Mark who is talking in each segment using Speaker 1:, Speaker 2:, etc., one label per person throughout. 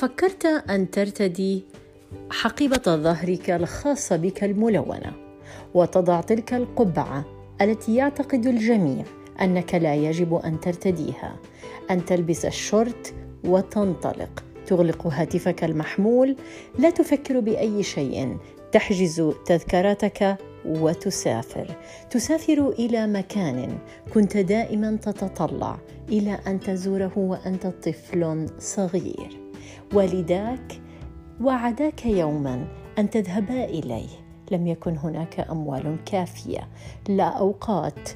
Speaker 1: أفكرت أن ترتدي حقيبة ظهرك الخاصة بك الملونة وتضع تلك القبعة التي يعتقد الجميع أنك لا يجب أن ترتديها أن تلبس الشورت وتنطلق. تغلق هاتفك المحمول. لا تفكر بأي شيء. تحجز تذكرتك وتسافر. تسافر إلى مكان كنت دائما تتطلع إلى أن تزوره وأنت طفل صغير. والداك وعداك يوما أن تذهبا إليه. لم يكن هناك أموال كافية. لا أوقات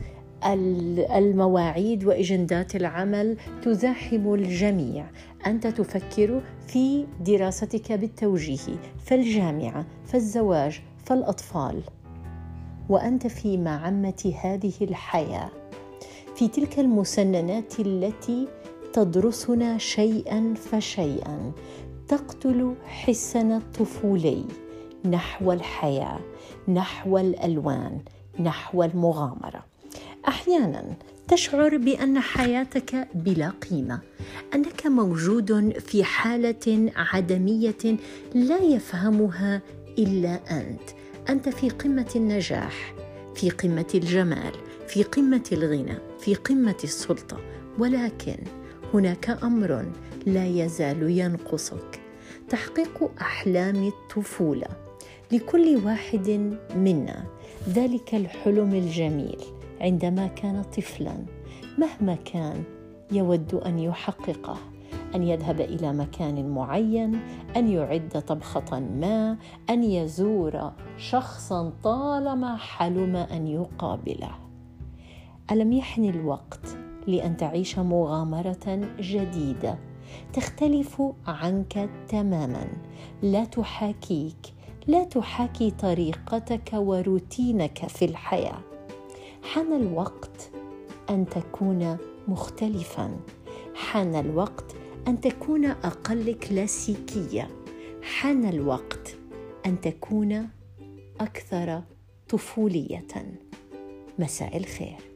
Speaker 1: المواعيد وإجندات العمل تزاحم الجميع. أنت تفكر في دراستك بالتوجيه فالجامعة فالزواج فالأطفال. وأنت في معمة هذه الحياة. في تلك المسننات التي تدرسنا شيئا فشيئا تقتل حسنا الطفولي نحو الحياة نحو الألوان نحو المغامرة. أحيانا تشعر بأن حياتك بلا قيمة أنك موجود في حالة عدمية لا يفهمها إلا أنت. أنت في قمة النجاح في قمة الجمال في قمة الغنى في قمة السلطة. ولكن هناك أمر لا يزال ينقصك. تحقيق أحلام الطفولة لكل واحد منا. ذلك الحلم الجميل عندما كان طفلا. مهما كان يود أن يحققه أن يذهب إلى مكان معين أن يعد طبخة ما أن يزور شخصا طالما حلم أن يقابله. ألم يحن الوقت لأن تعيش مغامرة جديدة. تختلف عنك تماما. لا تحاكيك. لا تحاكي طريقتك وروتينك في الحياة. حان الوقت أن تكون مختلفا. حان الوقت أن تكون أقل كلاسيكية. حان الوقت أن تكون أكثر طفولية. مساء الخير.